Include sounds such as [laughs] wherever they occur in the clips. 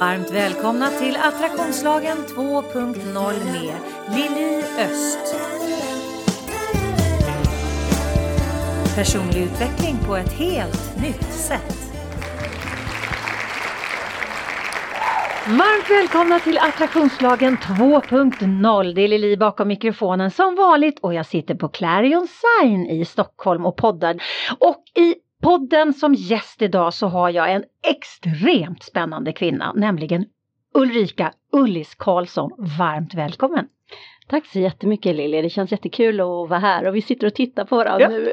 Varmt välkomna till Attraktionslagen 2.0 med Lili Öst. Personlig utveckling på ett helt nytt sätt. Varmt välkomna till Attraktionslagen 2.0. Det är Lili bakom mikrofonen som vanligt och jag sitter på Clarion Sign i Stockholm och poddar. Och i podden som gäst idag så har jag en extremt spännande kvinna, nämligen Ulrika Ullis Karlsson. Varmt välkommen! Tack så jättemycket Lilja, det känns jättekul att vara här och vi sitter och tittar på varandra ja. nu.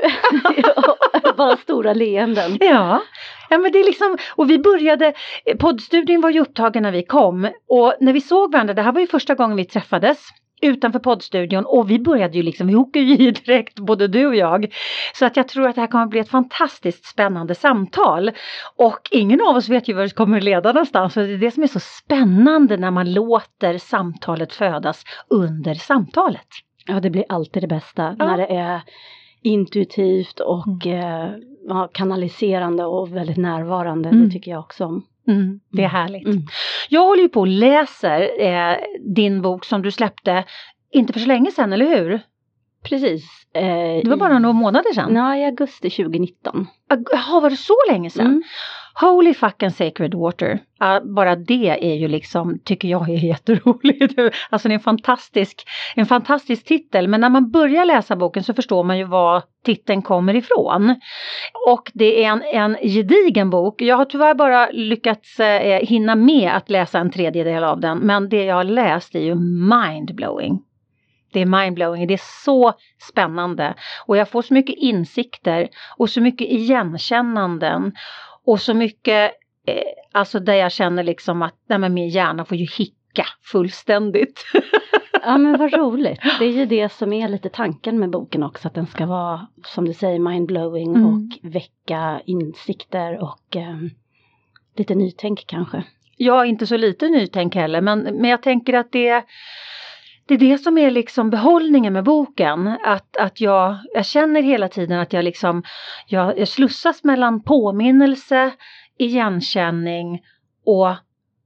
[laughs] Bara stora leenden. Ja. ja, men det är liksom, och vi började, poddstudion var ju upptagen när vi kom och när vi såg varandra, det här var ju första gången vi träffades utanför poddstudion och vi började ju liksom, vi åker ju i [laughs] direkt både du och jag. Så att jag tror att det här kommer att bli ett fantastiskt spännande samtal. Och ingen av oss vet ju var det kommer att leda någonstans och det är det som är så spännande när man låter samtalet födas under samtalet. Ja, det blir alltid det bästa ja. när det är intuitivt och mm. eh, kanaliserande och väldigt närvarande. Mm. Det tycker jag också om. Mm, det är mm. härligt. Mm. Jag håller ju på och läser eh, din bok som du släppte inte för så länge sedan, eller hur? Precis. Eh, det var bara några månader sedan? Nej, i augusti 2019. Jaha, var det så länge sedan? Mm. Holy fucking sacred water. Uh, bara det är ju liksom, tycker jag är [laughs] jätteroligt. alltså det är en fantastisk, en fantastisk titel. Men när man börjar läsa boken så förstår man ju var titeln kommer ifrån. Och det är en, en gedigen bok. Jag har tyvärr bara lyckats eh, hinna med att läsa en tredjedel av den. Men det jag har läst är ju mindblowing. Det är mindblowing, det är så spännande och jag får så mycket insikter och så mycket igenkännanden och så mycket, eh, alltså där jag känner liksom att nej men min hjärna får ju hicka fullständigt. [laughs] ja men vad roligt. Det är ju [laughs] det som är lite tanken med boken också, att den ska vara som du säger mindblowing mm. och väcka insikter och eh, lite nytänk kanske. Ja, inte så lite nytänk heller, men, men jag tänker att det det är det som är liksom behållningen med boken. Att, att jag, jag känner hela tiden att jag liksom jag, jag slussas mellan påminnelse, igenkänning och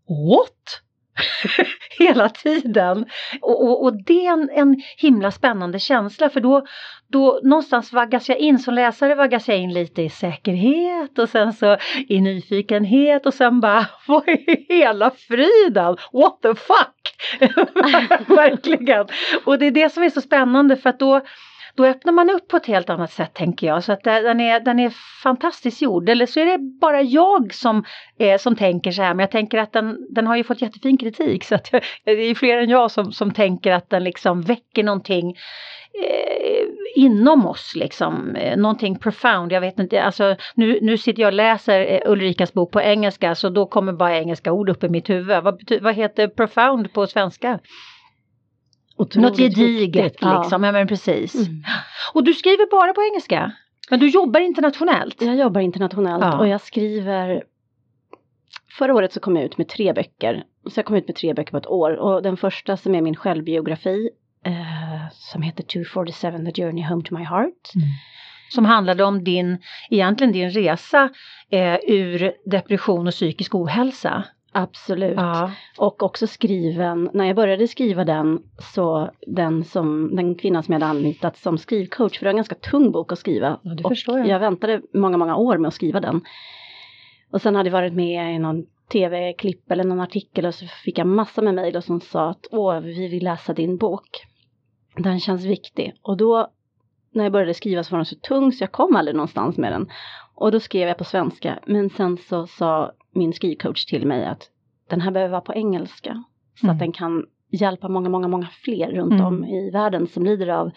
what? [laughs] hela tiden. Och, och, och, det är en, en himla spännande känsla för då, då någonstans vaggas jag in, som läsare vaggas jag in lite i säkerhet och sen så i nyfikenhet och sen bara [laughs] vad är hela friden? What the fuck! [laughs] Verkligen! Och det är det som är så spännande för att då då öppnar man upp på ett helt annat sätt tänker jag. Så att den är, den är fantastiskt gjord. Eller så är det bara jag som, eh, som tänker så här. Men jag tänker att den, den har ju fått jättefin kritik. Så att [laughs] det är fler än jag som, som tänker att den liksom väcker någonting eh, inom oss liksom. Eh, någonting profound. Jag vet inte, alltså nu, nu sitter jag och läser eh, Ulrikas bok på engelska så då kommer bara engelska ord upp i mitt huvud. Vad, vad heter profound på svenska? Otroligt Något gediget liksom, ja. ja men precis. Mm. Och du skriver bara på engelska? Men du jobbar internationellt? Jag jobbar internationellt ja. och jag skriver Förra året så kom jag ut med tre böcker. Så jag kom ut med tre böcker på ett år och den första som är min självbiografi eh, som heter 247 The Journey Home to My Heart. Mm. Som handlade om din, egentligen din resa eh, ur depression och psykisk ohälsa. Absolut. Ja. Och också skriven, när jag började skriva den så den som, den kvinnan som jag hade anlitat som skrivcoach, för det var en ganska tung bok att skriva. Ja, och förstår jag. jag väntade många, många år med att skriva den. Och sen hade jag varit med i någon tv-klipp eller någon artikel och så fick jag massa med mejl som sa att åh, vi vill läsa din bok. Den känns viktig. Och då när jag började skriva så var den så tung så jag kom aldrig någonstans med den. Och då skrev jag på svenska. Men sen så sa min skrivcoach till mig att den här behöver vara på engelska. Så mm. att den kan hjälpa många, många, många fler runt mm. om i världen som lider av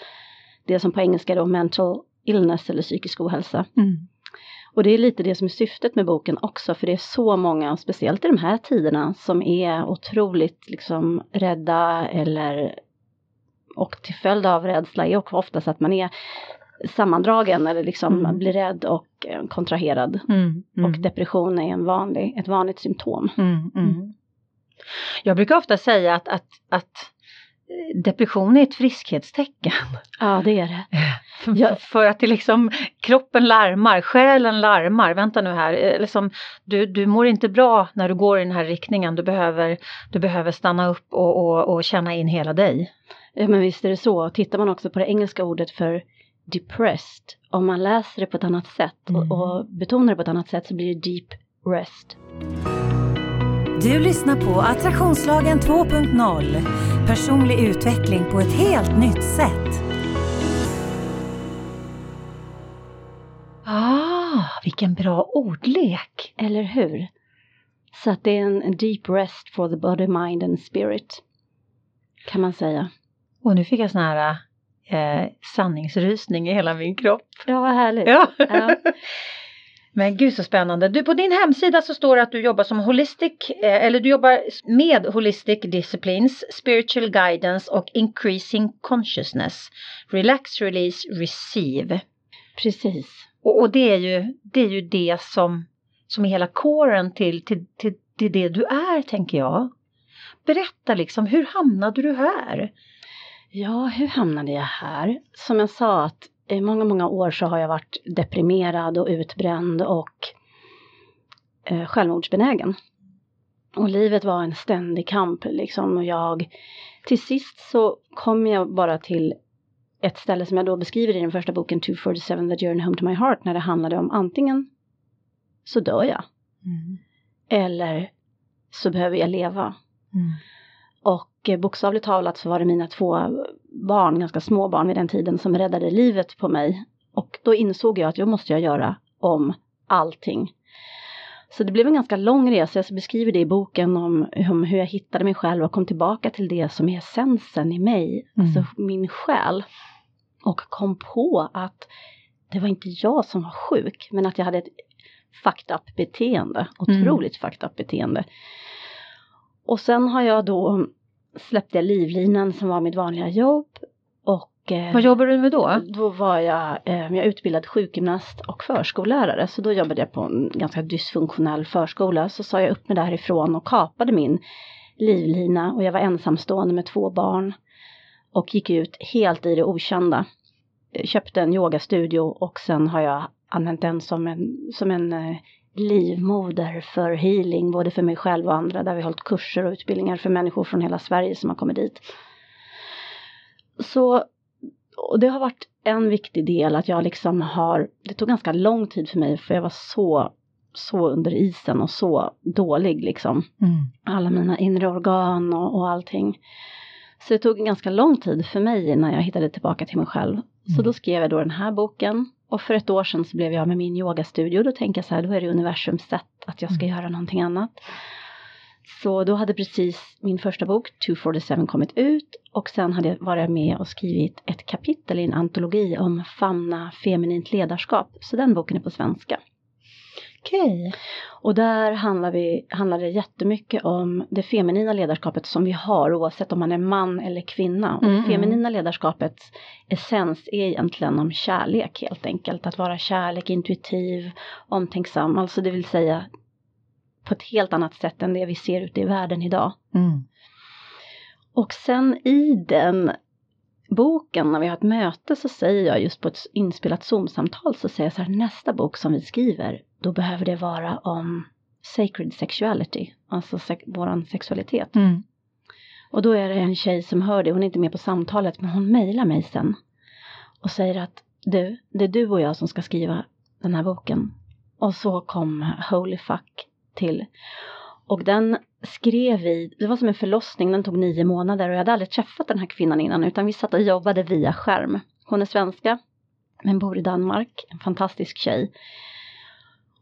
det som på engelska är då mental illness eller psykisk ohälsa. Mm. Och det är lite det som är syftet med boken också, för det är så många, speciellt i de här tiderna, som är otroligt liksom rädda eller och till följd av rädsla är också oftast att man är sammandragen eller liksom mm. blir rädd och eh, kontraherad. Mm, mm. Och depression är en vanlig, ett vanligt symptom. Mm, mm. Jag brukar ofta säga att, att, att depression är ett friskhetstecken. Ja, det är det. Ja. För att det liksom, kroppen larmar, själen larmar, vänta nu här, eh, liksom, du, du mår inte bra när du går i den här riktningen, du behöver, du behöver stanna upp och, och, och känna in hela dig. Ja men visst är det så, tittar man också på det engelska ordet för depressed, om man läser det på ett annat sätt mm. och, och betonar det på ett annat sätt så blir det deep rest. Du lyssnar på Attraktionslagen 2.0. Personlig utveckling på ett helt nytt sätt. Ah, vilken bra ordlek! Eller hur? Så att det är en, deep rest for the body, mind and spirit. Kan man säga. Och nu fick jag sån här eh, sanningsrysning i hela min kropp. Ja, vad härligt. Ja. ja. [laughs] Men gud så spännande. Du, på din hemsida så står det att du jobbar som holistic, eh, eller du jobbar med holistic disciplines, spiritual guidance och increasing consciousness. Relax, release, receive. Precis. Och, och det, är ju, det är ju det som, som är hela kåren till, till, till, till det du är, tänker jag. Berätta liksom, hur hamnade du här? Ja, hur hamnade jag här? Som jag sa att i många, många år så har jag varit deprimerad och utbränd och eh, självmordsbenägen. Och livet var en ständig kamp liksom och jag till sist så kom jag bara till ett ställe som jag då beskriver i den första boken 247 The Journey Home to My Heart när det handlade om antingen så dör jag mm. eller så behöver jag leva. Mm. Och eh, bokstavligt talat så var det mina två barn, ganska små barn vid den tiden, som räddade livet på mig. Och då insåg jag att jag måste jag göra om allting. Så det blev en ganska lång resa, jag beskriver det i boken om, om hur jag hittade mig själv och kom tillbaka till det som är essensen i mig, mm. alltså min själ. Och kom på att det var inte jag som var sjuk, men att jag hade ett fucked up beteende, otroligt mm. fucked up beteende. Och sen har jag då släppte jag livlinan som var mitt vanliga jobb. Och, eh, Vad jobbade du med då? Då var jag, eh, jag utbildad sjukgymnast och förskollärare. Så då jobbade jag på en ganska dysfunktionell förskola. Så sa jag upp mig därifrån och kapade min livlina och jag var ensamstående med två barn. Och gick ut helt i det okända. Köpte en yogastudio och sen har jag använt den som en, som en eh, livmoder för healing, både för mig själv och andra, där vi har hållit kurser och utbildningar för människor från hela Sverige som har kommit dit. Så, och det har varit en viktig del att jag liksom har, det tog ganska lång tid för mig för jag var så, så under isen och så dålig liksom. Mm. Alla mina inre organ och, och allting. Så det tog en ganska lång tid för mig innan jag hittade tillbaka till mig själv. Mm. Så då skrev jag då den här boken och för ett år sedan så blev jag med min yogastudio. Då tänker jag så här, då är det universums sätt att jag ska mm. göra någonting annat. Så då hade precis min första bok 247 kommit ut och sen hade jag varit med och skrivit ett kapitel i en antologi om famna feminint ledarskap. Så den boken är på svenska. Okej. Och där handlar, vi, handlar det jättemycket om det feminina ledarskapet som vi har oavsett om man är man eller kvinna. Och mm, det feminina ledarskapets essens är egentligen om kärlek helt enkelt. Att vara kärlek, intuitiv, omtänksam. Alltså det vill säga på ett helt annat sätt än det vi ser ute i världen idag. Mm. Och sen i den boken, när vi har ett möte så säger jag just på ett inspelat Zoom-samtal så säger jag så här, nästa bok som vi skriver, då behöver det vara om sacred sexuality, alltså se våran sexualitet. Mm. Och då är det en tjej som hör det, hon är inte med på samtalet, men hon mejlar mig sen och säger att du, det är du och jag som ska skriva den här boken. Och så kom Holy Fuck till. Och den skrev vi, det var som en förlossning, den tog nio månader och jag hade aldrig träffat den här kvinnan innan utan vi satt och jobbade via skärm. Hon är svenska men bor i Danmark, en fantastisk tjej.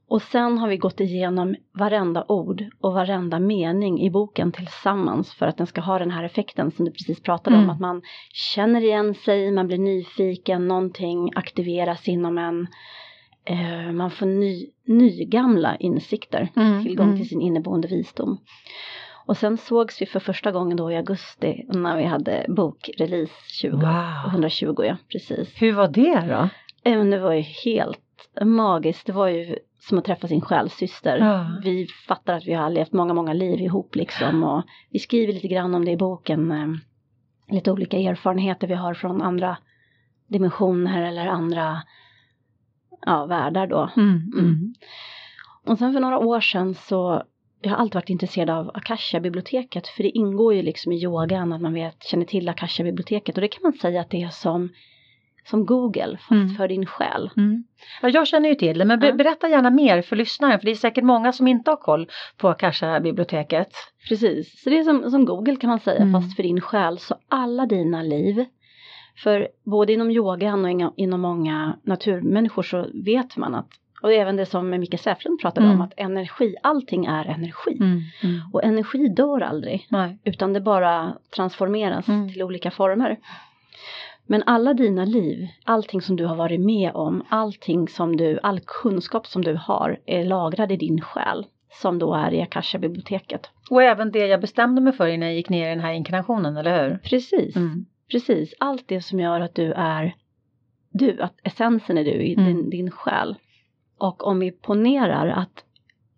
Och sen har vi gått igenom varenda ord och varenda mening i boken tillsammans för att den ska ha den här effekten som du precis pratade mm. om, att man känner igen sig, man blir nyfiken, någonting aktiveras inom en eh, man får ny, nygamla insikter, mm, tillgång mm. till sin inneboende visdom. Och sen sågs vi för första gången då i augusti när vi hade bokrelease 20, wow. 120, ja precis. Hur var det då? Eh, det var ju helt magiskt, det var ju som att träffa sin själssyster. Ja. Vi fattar att vi har levt många, många liv ihop liksom och vi skriver lite grann om det i boken. Eh, lite olika erfarenheter vi har från andra dimensioner eller andra ja, världar då. Mm, mm. Och sen för några år sedan så jag har alltid varit intresserad av Akasha-biblioteket för det ingår ju liksom i yogan att man vet, känner till Akasha-biblioteket och det kan man säga att det är som, som Google fast Mm. för din själ. Mm. Ja, jag känner ju till det, men be- berätta gärna mer för lyssnaren, för det är säkert många som inte har koll på Akasha-biblioteket. Precis, så det är som, som Google kan man säga Mm. fast för din själ. Så alla dina liv, för både inom yogan och inom- många naturmänniskor så vet man att, och även det som Micke Säflund pratade Mm. om, att energi, allting är energi. Mm. Mm. Och energi dör aldrig, Nej. utan det bara transformeras Mm. till olika former. Men alla dina liv, allting som du har varit med om, allting som du, all kunskap som du har är lagrad i din själ. Som då är i Akasha-biblioteket. Och även det jag bestämde mig för innan jag gick ner i den här inkarnationen, eller hur? Precis, Mm. precis. Allt det som gör att du är du, att essensen är du i Mm. din, din själ. Och om vi ponerar att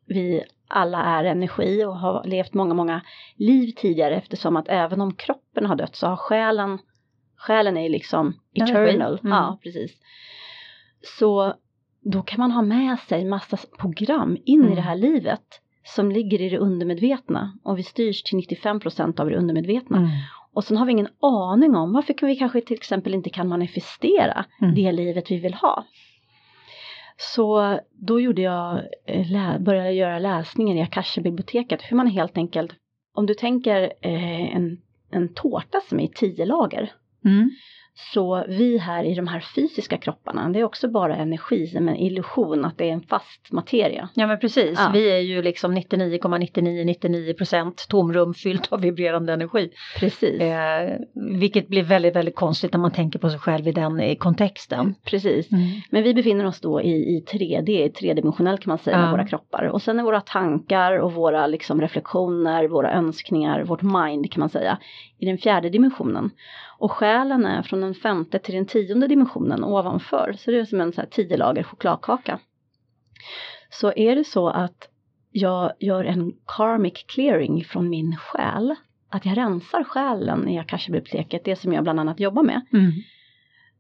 vi alla är energi och har levt många, många liv tidigare eftersom att även om kroppen har dött så har själen, själen är liksom eternal. Mm. Ja, precis. Så då kan man ha med sig massa program in Mm. i det här livet som ligger i det undermedvetna och vi styrs till 95% av det undermedvetna. Mm. Och sen har vi ingen aning om varför kan vi kanske till exempel inte kan manifestera Mm. det livet vi vill ha. Så då gjorde jag, eh, började göra läsningen i Akasha-biblioteket, hur man helt enkelt, om du tänker eh, en, en tårta som är i tio lager, Mm. så vi här i de här fysiska kropparna, det är också bara energi, som en illusion att det är en fast materia. Ja men precis, Ja. vi är ju liksom 99,9999% tomrum fyllt av vibrerande energi. Precis. Eh, vilket blir väldigt, väldigt konstigt när man tänker på sig själv i den eh, kontexten. Precis. Mm. Men vi befinner oss då i, i 3D, tredimensionellt kan man säga, Ja. med våra kroppar. Och sen är våra tankar och våra liksom reflektioner, våra önskningar, vårt mind kan man säga, i den fjärde dimensionen. Och själen är från den femte till den tionde dimensionen ovanför. Så det är som en så här tio lager chokladkaka. Så är det så att jag gör en karmic clearing från min själ, att jag rensar själen i Akasha-biblioteket, det som jag bland annat jobbar med Mm.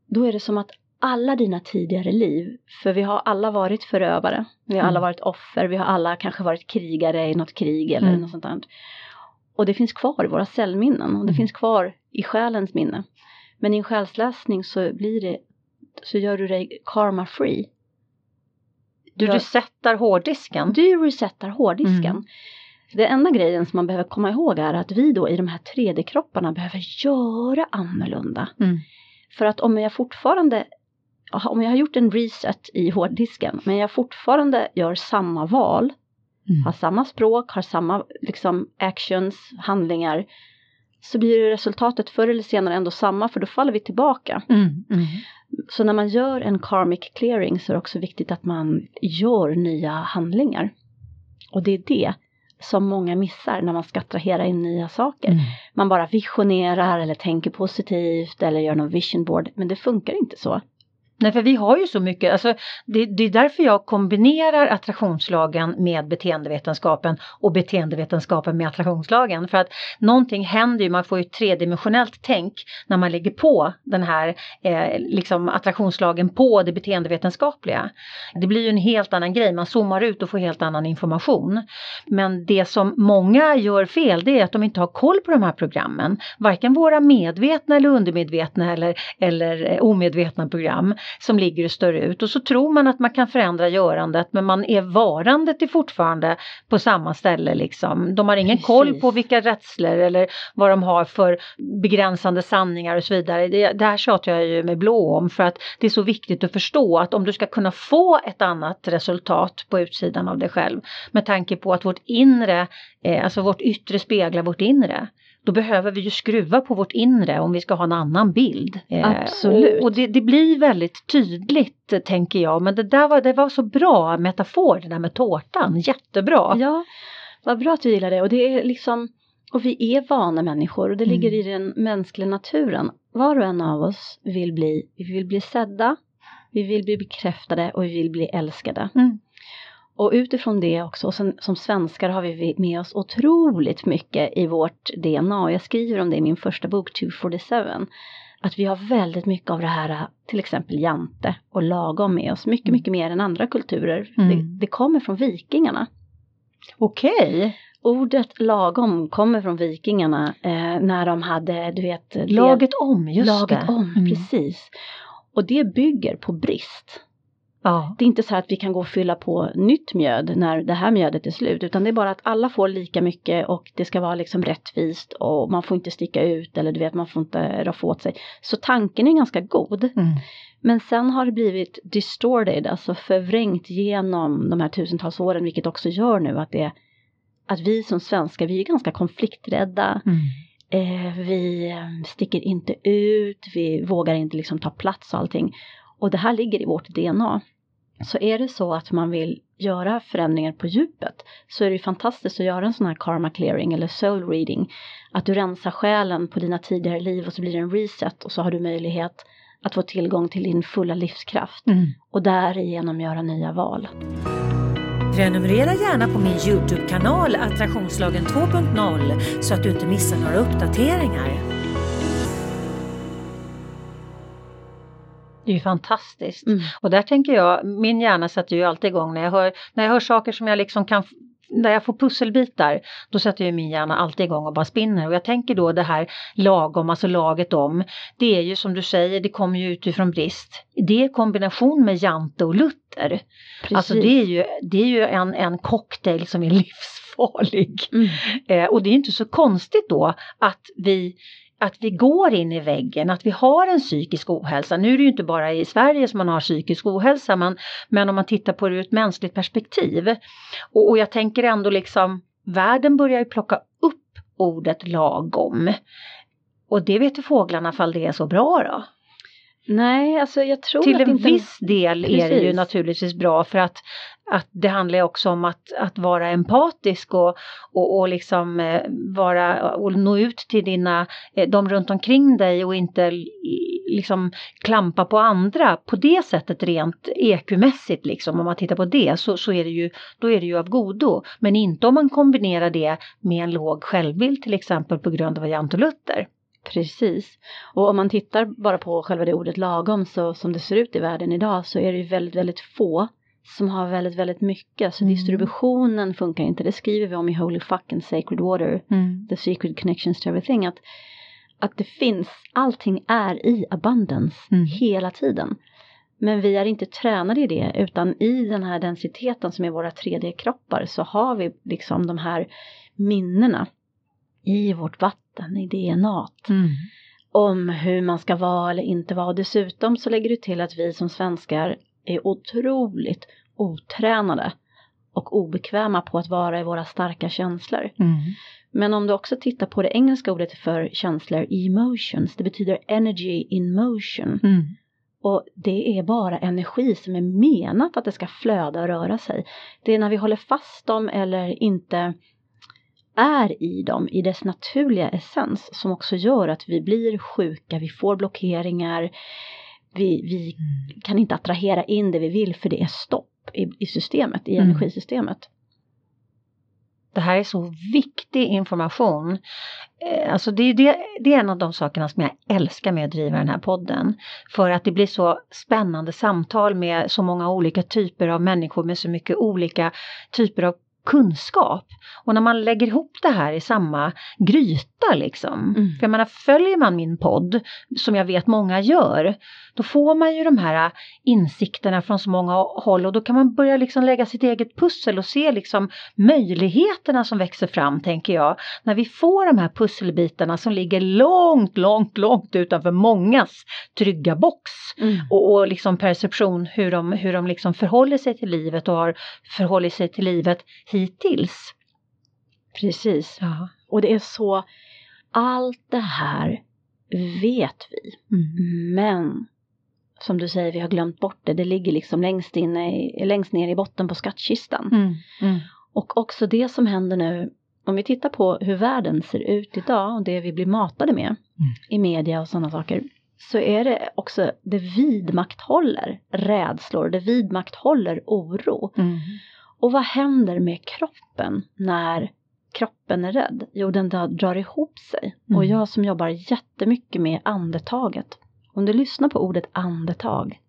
då är det som att alla dina tidigare liv, för vi har alla varit förövare, vi har Mm. alla varit offer, vi har alla kanske varit krigare i något krig eller Mm. något sånt där. Och det finns kvar i våra cellminnen och det Mm. finns kvar i själens minne. Men i en själsläsning så blir det, så gör du dig karma free. Du Ja. resetar hårddisken. Du resetar hårddisken. Mm. Det enda grejen som man behöver komma ihåg är att vi då i de här 3D-kropparna behöver göra annorlunda. Mm. För att om jag fortfarande, om jag har gjort en reset i hårddisken, men jag fortfarande gör samma val, Mm. har samma språk, har samma liksom actions, handlingar, så blir resultatet förr eller senare ändå samma, för då faller vi tillbaka. Mm. Mm. Så när man gör en karmic clearing så är det också viktigt att man gör nya handlingar. Och det är det som många missar när man ska attrahera in nya saker. Mm. Man bara visionerar eller tänker positivt eller gör någon vision board, men det funkar inte så. Nej, för vi har ju så mycket, alltså, det, det är därför jag kombinerar attraktionslagen med beteendevetenskapen och beteendevetenskapen med attraktionslagen. För att någonting händer ju, man får ju ett tredimensionellt tänk när man lägger på den här eh, liksom attraktionslagen på det beteendevetenskapliga. Det blir ju en helt annan grej, man zoomar ut och får helt annan information. Men det som många gör fel det är att de inte har koll på de här programmen. Varken våra medvetna eller undermedvetna eller, eller eh, omedvetna program som ligger och stör ut och så tror man att man kan förändra görandet men man är varandet är fortfarande på samma ställe liksom. De har ingen Precis. koll på vilka rädslor eller vad de har för begränsande sanningar och så vidare. Det, det här tjatar jag ju med blå om för att det är så viktigt att förstå att om du ska kunna få ett annat resultat på utsidan av dig själv med tanke på att vårt inre, eh, alltså vårt yttre speglar vårt inre då behöver vi ju skruva på vårt inre om vi ska ha en annan bild. Eh, Absolut. Och, och det, det blir väldigt tydligt eh, tänker jag, men det där var, det var så bra metafor det där med tårtan, jättebra. Ja, vad bra att du gillar det. Och det är liksom, och vi är vana människor och det ligger Mm. i den mänskliga naturen. Var och en av oss vill bli, vi vill bli sedda, vi vill bli bekräftade och vi vill bli älskade. Mm. Och utifrån det också, och sen, som svenskar har vi med oss otroligt mycket i vårt DNA. Och jag skriver om det i min första bok 247. Att vi har väldigt mycket av det här, till exempel jante och lagom med oss. Mycket, mycket mer än andra kulturer. Mm. Det, det kommer från vikingarna. Okej. Ordet lagom kommer från vikingarna eh, när de hade, du vet, det- Laget om, just laget det. om, Mm. precis. Och det bygger på brist. Ja. Det är inte så här att vi kan gå och fylla på nytt mjöd när det här mjödet är slut, utan det är bara att alla får lika mycket och det ska vara liksom rättvist och man får inte sticka ut eller du vet, man får inte roffa åt sig. Så tanken är ganska god. Mm. Men sen har det blivit distorted, alltså förvrängt genom de här tusentals åren, vilket också gör nu att det att vi som svenskar, vi är ganska konflikträdda. Mm. Eh, vi sticker inte ut, vi vågar inte liksom ta plats och allting. Och det här ligger i vårt DNA. Så är det så att man vill göra förändringar på djupet så är det ju fantastiskt att göra en sån här karma clearing eller soul reading. Att du rensar själen på dina tidigare liv och så blir det en reset och så har du möjlighet att få tillgång till din fulla livskraft Mm. och därigenom göra nya val. Prenumerera gärna på min Youtube-kanal Attraktionslagen 2.0 så att du inte missar några uppdateringar. Det är ju fantastiskt. Mm. Och där tänker jag, min hjärna sätter ju alltid igång när jag hör, när jag hör saker som jag liksom kan när jag får pusselbitar, då sätter ju min hjärna alltid igång och bara spinner. Och jag tänker då det här lagom, alltså laget om, det är ju som du säger, det kommer ju utifrån brist. Det är i kombination med Jante och Luther. Precis. Alltså det är ju, det är ju en, en cocktail som är [laughs] livsfarlig. Mm. Eh, och det är inte så konstigt då att vi att vi går in i väggen, att vi har en psykisk ohälsa. Nu är det ju inte bara i Sverige som man har psykisk ohälsa, men, men om man tittar på det ur ett mänskligt perspektiv. Och, och jag tänker ändå liksom, världen börjar ju plocka upp ordet lagom. Och det vet ju fåglarna fall det är så bra då. Nej, alltså jag tror Till en inte... viss del är det ju Precis. naturligtvis bra för att, att det handlar också om att, att vara empatisk och, och, och liksom eh, vara och nå ut till dina, eh, de runt omkring dig och inte liksom klampa på andra på det sättet rent EQ-mässigt liksom om man tittar på det så, så är det ju, då är det ju av godo. Men inte om man kombinerar det med en låg självbild till exempel på grund av Jante Luther. Precis. Och om man tittar bara på själva det ordet lagom så som det ser ut i världen idag så är det ju väldigt, väldigt få som har väldigt, väldigt mycket. Så Mm. distributionen funkar inte. Det skriver vi om i Holy Fucking Sacred Water, The Secret Connections to Everything. Att, att det finns, allting är i abundance Mm. hela tiden. Men vi är inte tränade i det utan i den här densiteten som är våra 3D-kroppar så har vi liksom de här minnena i vårt vatten, i DNA Mm. om hur man ska vara eller inte vara. Dessutom så lägger du till att vi som svenskar är otroligt otränade och obekväma på att vara i våra starka känslor. Mm. Men om du också tittar på det engelska ordet för känslor, emotions, det betyder energy in motion. Mm. Och det är bara energi som är menat att det ska flöda och röra sig. Det är när vi håller fast dem eller inte är i dem i dess naturliga essens som också gör att vi blir sjuka, vi får blockeringar, vi, vi kan inte attrahera in det vi vill för det är stopp i, i systemet, i Mm. energisystemet. Det här är så viktig information. Eh, Alltså det, är det, det är en av de sakerna som jag älskar med att driva den här podden. För att det blir så spännande samtal med så många olika typer av människor med så mycket olika typer av kunskap. Och när man lägger ihop det här i samma gryta liksom. Mm. För jag menar, följer man min podd, som jag vet många gör, då får man ju de här insikterna från så många håll och då kan man börja liksom lägga sitt eget pussel och se liksom möjligheterna som växer fram, tänker jag. När vi får de här pusselbitarna som ligger långt, långt, långt utanför mångas trygga box och, och liksom perception hur de, hur de liksom förhåller sig till livet och har förhållit sig till livet hittills. Precis. Ja. Och det är så, allt det här vet vi. Mm. Men som du säger, vi har glömt bort det. Det ligger liksom längst, inne i, längst ner i botten på skattkistan. Mm. Mm. Och också det som händer nu, om vi tittar på hur världen ser ut idag och det vi blir matade med i media och sådana saker. Så är det också, det vidmakthåller rädslor, det vidmakthåller oro. Mm. Och vad händer med kroppen när kroppen är rädd? Jo, den drar ihop sig. Mm. Och jag som jobbar jättemycket med andetaget, om du lyssnar på ordet andetag,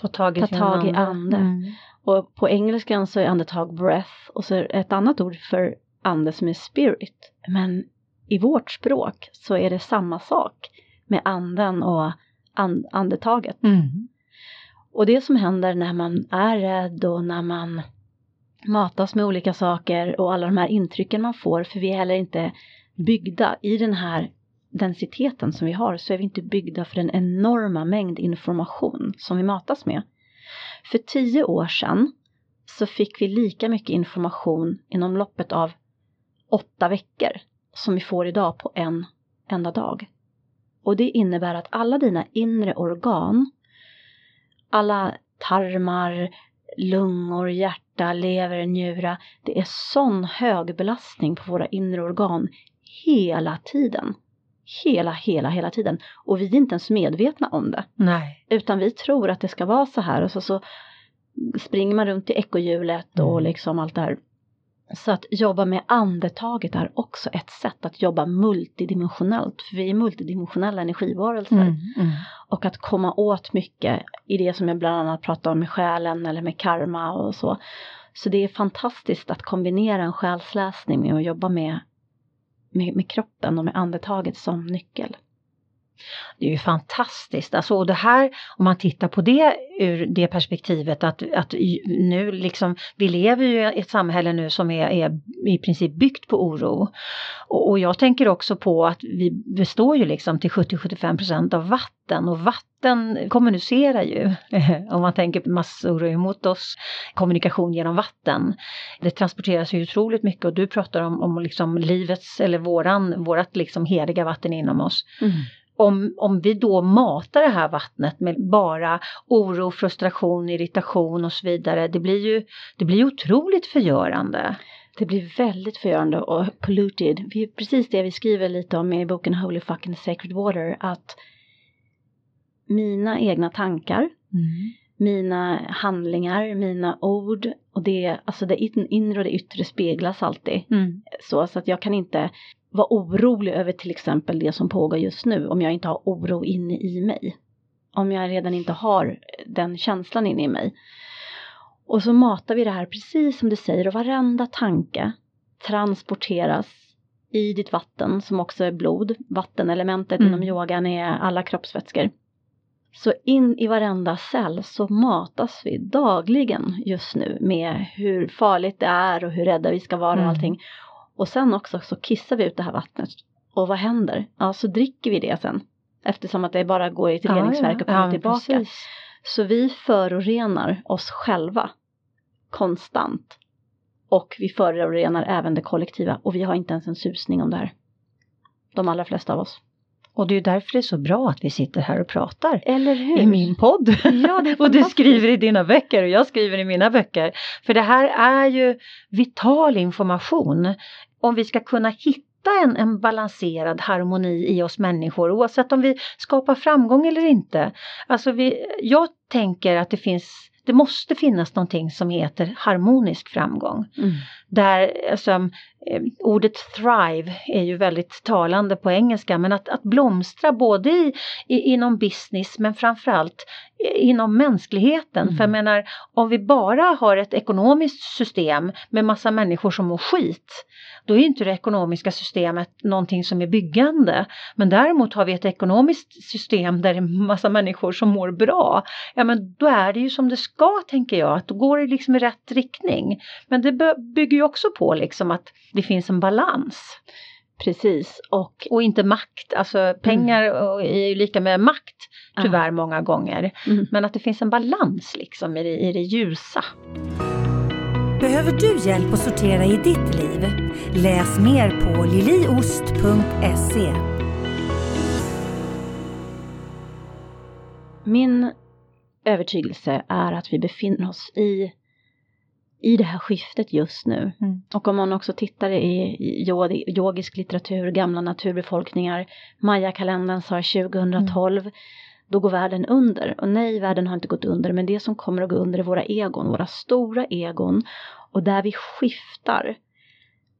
Ta tag i, Ta tag i ande. Mm. och på engelskan så är andetag breath och så är ett annat ord för ande som är spirit. Men i vårt språk så är det samma sak med anden och and andetaget. Mm. Och det som händer när man är rädd och när man matas med olika saker och alla de här intrycken man får, för vi är heller inte byggda i den här densiteten som vi har, så är vi inte byggda för den enorma mängd information som vi matas med. För tio år sedan så fick vi lika mycket information inom loppet av åtta veckor som vi får idag på en enda dag. Och det innebär att alla dina inre organ, alla tarmar, lungor, hjärta, lever, njura, det är sån hög belastning på våra inre organ hela tiden. Hela, hela, hela tiden. Och vi är inte ens medvetna om det. Nej. Utan vi tror att det ska vara så här och så, så springer man runt i ekorrhjulet och Mm. liksom allt det här. Så att jobba med andetaget är också ett sätt att jobba multidimensionellt. För vi är multidimensionella energivarelser. Mm. Mm. Och att komma åt mycket i det som jag bland annat pratar om med själen eller med karma och så. Så det är fantastiskt att kombinera en själsläsning med att jobba med, med, med kroppen och med andetaget som nyckel. Det är ju fantastiskt. Alltså, och det här, om man tittar på det ur det perspektivet att, att nu liksom, vi lever ju i ett samhälle nu som är, är i princip byggt på oro. Och, och jag tänker också på att vi består ju liksom till 70-75% av vatten och vatten kommunicerar ju. [laughs] om man tänker massor emot oss, kommunikation genom vatten. Det transporteras ju otroligt mycket och du pratar om, om liksom livets eller våran, vårat liksom heliga vatten inom oss mm om, om vi då matar det här vattnet med bara oro, frustration, irritation och så vidare, det blir ju det blir otroligt förgörande. Det blir väldigt förgörande och polluted. Det är precis det vi skriver lite om i boken Holy fucking sacred water. Att mina egna tankar, mina handlingar, mina ord och det, alltså det in- inre och det yttre speglas alltid. Mm. Så, så att jag kan inte vara orolig över till exempel det som pågår just nu om jag inte har oro inne i mig. Om jag redan inte har den känslan inne i mig. Och så matar vi det här precis som du säger och varenda tanke transporteras i ditt vatten som också är blod. Vattenelementet Mm. inom yogan är alla kroppsvätskor. Så in i varenda cell så matas vi dagligen just nu med hur farligt det är och hur rädda vi ska vara och Mm. allting. Och sen också så kissar vi ut det här vattnet. Och vad händer? Ja, så dricker vi det sen. Eftersom att det bara går i ett reningsverk och kommer ja, tillbaka. precis. Så vi förorenar oss själva konstant. Och vi förorenar även det kollektiva och vi har inte ens en susning om det här. De allra flesta av oss. Och det är därför det är så bra att vi sitter här och pratar Eller hur? i min podd. Ja, [laughs] och du skriver i dina böcker och jag skriver i mina böcker. För det här är ju vital information. Om vi ska kunna hitta en, en balanserad harmoni i oss människor oavsett om vi skapar framgång eller inte. Alltså vi, jag tänker att det finns det måste finnas någonting som heter harmonisk framgång. Mm. Där, alltså, eh, ordet thrive är ju väldigt talande på engelska, men att, att blomstra både i, i, inom business men framförallt inom mänskligheten. Mm. För jag menar, om vi bara har ett ekonomiskt system med massa människor som mår skit, då är inte det ekonomiska systemet någonting som är byggande. Men däremot har vi ett ekonomiskt system där det är massa människor som mår bra. Ja men då är det ju som det ska tänker jag, att då går det liksom i rätt riktning. Men det bygger ju också på liksom att det finns en balans. Precis. Och Och inte makt, alltså pengar och- är ju lika med makt tyvärr många gånger. Mm. Men att det finns en balans liksom i det, i det ljusa. Behöver du hjälp att sortera i ditt liv? Läs mer på liliost.se. min övertygelse är att vi befinner oss i, i det här skiftet just nu. Mm. Och om man också tittar i i yo- yogisk litteratur, gamla naturbefolkningar, Maya-kalendern sa 2012, då går världen under. Och nej, världen har inte gått under, men det som kommer att gå under är våra egon, våra stora egon. Och där vi skiftar,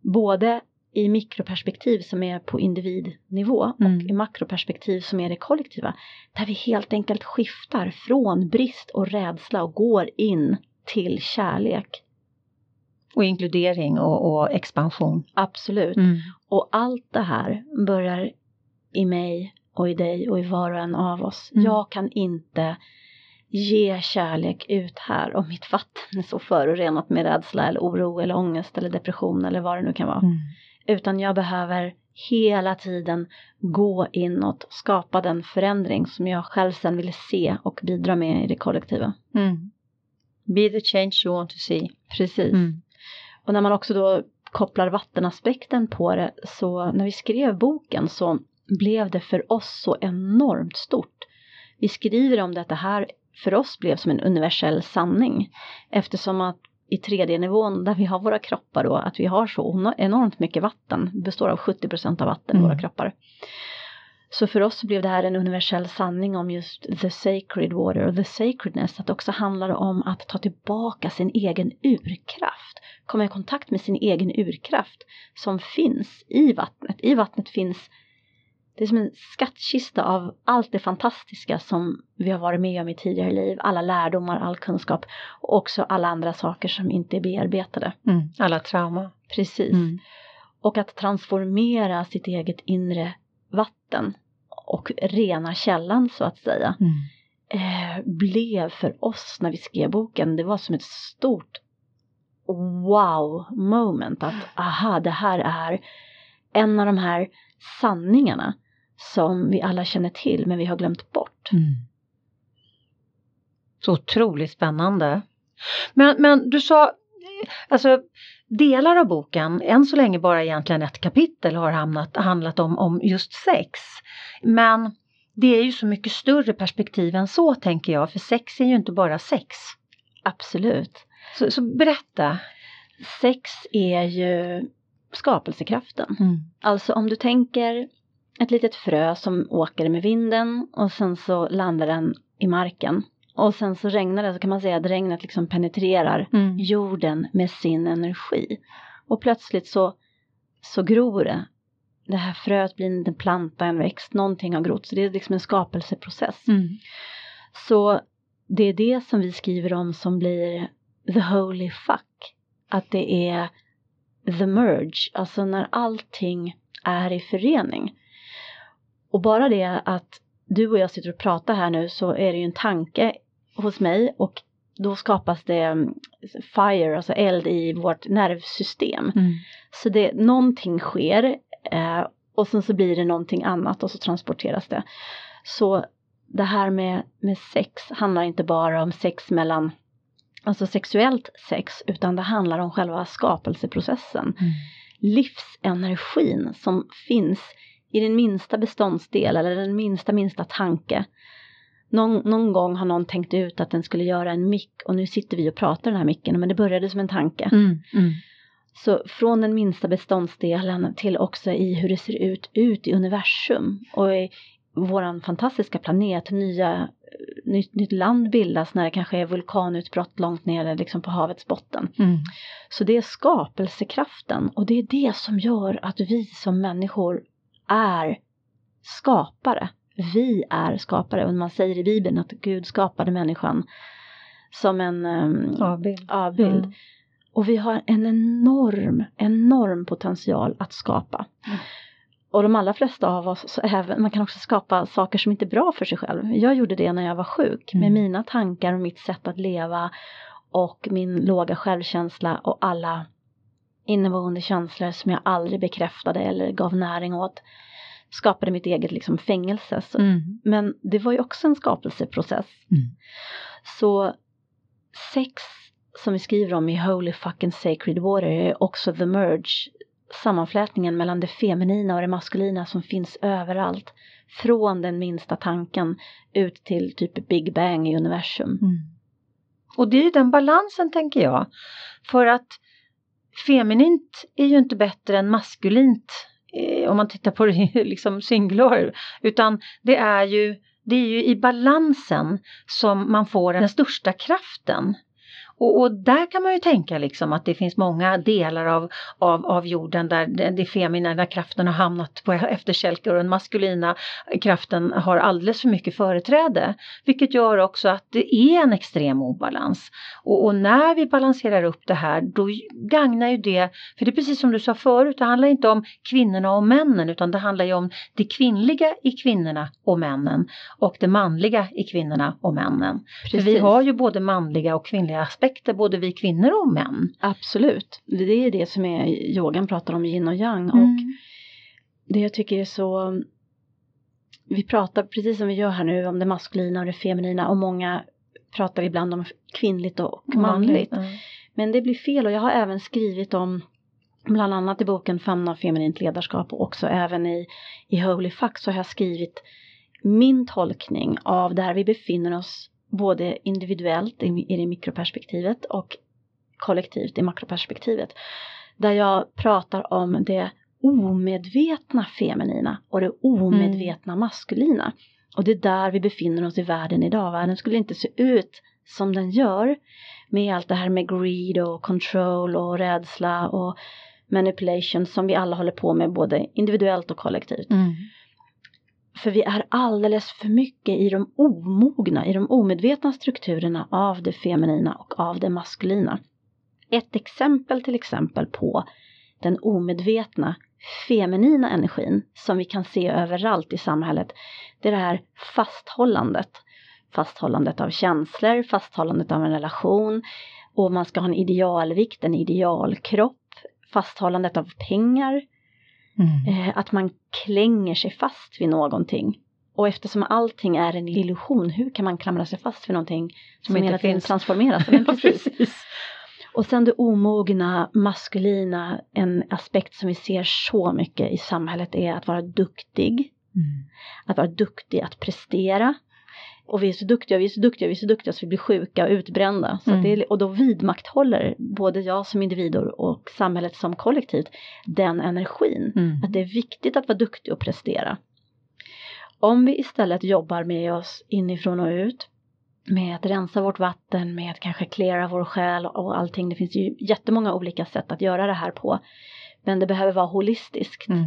både i mikroperspektiv som är på individnivå Mm. och i makroperspektiv som är det kollektiva. Där vi helt enkelt skiftar från brist och rädsla och går in till kärlek. Och inkludering och, och expansion. Absolut. Mm. Och allt det här börjar i mig och i dig och i var och en av oss. Mm. Jag kan inte ge kärlek ut här om mitt vatten är så förorenat med rädsla eller oro eller ångest eller depression eller vad det nu kan vara. Mm. Utan jag behöver hela tiden gå inåt, skapa den förändring som jag själv sen vill se och bidra med i det kollektiva. Mm. Be the change you want to see. Precis. Mm. Och när man också då kopplar vattenaspekten på det så när vi skrev boken så blev det för oss så enormt stort. Vi skriver om det att det här för oss blev som en universell sanning eftersom att i tredje nivån där vi har våra kroppar då att vi har så enormt mycket vatten, består av 70% av vatten i Mm. våra kroppar. Så för oss blev det här en universell sanning om just the sacred water och the sacredness, att det också handlar om att ta tillbaka sin egen urkraft, komma i kontakt med sin egen urkraft som finns i vattnet. I vattnet finns, det är som en skattkista av allt det fantastiska som vi har varit med om i tidigare liv, alla lärdomar, all kunskap och också alla andra saker som inte är bearbetade. Mm. Alla trauma. Precis. Mm. Och att transformera sitt eget inre vatten och rena källan så att säga Mm. eh, blev för oss när vi skrev boken, det var som ett stort wow moment att aha, det här är en av de här sanningarna som vi alla känner till men vi har glömt bort. Mm. Så otroligt spännande. Men, men du sa, alltså delar av boken, än så länge bara egentligen ett kapitel har hamnat, handlat om, om just sex. Men det är ju så mycket större perspektiv än så tänker jag, för sex är ju inte bara sex. Absolut. Så, så berätta. Sex är ju skapelsekraften. Mm. Alltså om du tänker ett litet frö som åker med vinden och sen så landar den i marken. Och sen så regnar det så kan man säga att regnet liksom penetrerar Mm. jorden med sin energi. Och plötsligt så, så gror det. Det här fröet blir en planta, en växt, någonting har grott. Så det är liksom en skapelseprocess. Mm. Så det är det som vi skriver om som blir the holy fuck. Att det är the merge, alltså när allting är i förening. Och bara det att du och jag sitter och pratar här nu så är det ju en tanke hos mig och då skapas det mm, fire, alltså eld i vårt nervsystem. Mm. Så det, någonting sker eh, och sen så blir det någonting annat och så transporteras det. Så det här med, med sex handlar inte bara om sex mellan, alltså sexuellt sex, utan det handlar om själva skapelseprocessen. Mm. Livsenergin som finns i den minsta beståndsdel eller den minsta minsta tanke. Någon, någon gång har någon tänkt ut att den skulle göra en mick och nu sitter vi och pratar den här micken men det började som en tanke. Mm. Mm. Så från den minsta beståndsdelen till också i hur det ser ut ut i universum och i våran fantastiska planet, nya, nytt, nytt land bildas när det kanske är vulkanutbrott långt nere liksom på havets botten. Mm. Så det är skapelsekraften och det är det som gör att vi som människor är skapare. Vi är skapare och man säger i Bibeln att Gud skapade människan som en um, Avbild. avbild. Mm. Och vi har en enorm, enorm potential att skapa. Mm. Och de allra flesta av oss, så även, man kan också skapa saker som inte är bra för sig själv. Jag gjorde det när jag var sjuk med Mm. mina tankar och mitt sätt att leva och min låga självkänsla och alla inneboende känslor som jag aldrig bekräftade eller gav näring åt. Skapade mitt eget liksom fängelse. Så, Mm. Men det var ju också en skapelseprocess. Mm. Så sex som vi skriver om i Holy fucking Sacred Water är också the merge. Sammanflätningen mellan det feminina och det maskulina som finns överallt. Från den minsta tanken ut till typ Big Bang i universum. Mm. Och det är ju den balansen tänker jag. För att feminint är ju inte bättre än maskulint eh, om man tittar på det [laughs] liksom singular. Utan det är ju det är ju i balansen som man får den största kraften. Och, och, där kan man ju tänka liksom att det finns många delar av, av, av jorden där de, feminina kraften har hamnat på [laughs] efterkälkar och den maskulina kraften har alldeles för mycket företräde. Vilket gör också att det är en extrem obalans. Och, och när vi balanserar upp det här då gagnar ju det, för det är precis som du sa förut, det handlar inte om kvinnorna och männen utan det handlar ju om det kvinnliga i kvinnorna och männen och det manliga i kvinnorna och männen. För vi har ju både manliga och kvinnliga aspekter aspekter, både vi kvinnor och män. Absolut, det är det som är yogan pratar om, yin och yang. Mm. Och det jag tycker är så, vi pratar precis som vi gör här nu om det maskulina och det feminina och många pratar ibland om kvinnligt och manligt. Mm. Men det blir fel och jag har även skrivit om bland annat i boken Famna feminint ledarskap och också även i, i Holy Fuck så har jag skrivit min tolkning av där vi befinner oss både individuellt i, det mikroperspektivet och kollektivt i makroperspektivet. Där jag pratar om det omedvetna feminina och det omedvetna mm. maskulina. Och det är där vi befinner oss i världen idag. Världen skulle inte se ut som den gör med allt det här med greed och control och rädsla och manipulation som vi alla håller på med både individuellt och kollektivt. Mm. För vi är alldeles för mycket i de omogna, i de omedvetna strukturerna av det feminina och av det maskulina. Ett exempel till exempel på den omedvetna feminina energin som vi kan se överallt i samhället. Det är det här fasthållandet. Fasthållandet av känslor, fasthållandet av en relation och man ska ha en idealvikt, en idealkropp, fasthållandet av pengar, Mm. Eh, att man klänger sig fast vid någonting. Och eftersom allting är en illusion, hur kan man klamra sig fast vid någonting som, som hela tiden transformeras? [laughs] Men precis. precis. Och sen det omogna, maskulina, en aspekt som vi ser så mycket i samhället är att vara duktig. Mm. Att vara duktig att prestera. Och vi är så duktiga, vi är så duktiga, vi är så duktiga så vi blir sjuka och utbrända. Så mm. det är, och då vidmakthåller både jag som individ och samhället som kollektivt den energin. Mm. Att det är viktigt att vara duktig och prestera. Om vi istället jobbar med oss inifrån och ut med att rensa vårt vatten, med att kanske klära vår själ och allting. Det finns ju jättemånga olika sätt att göra det här på. Men det behöver vara holistiskt. Mm.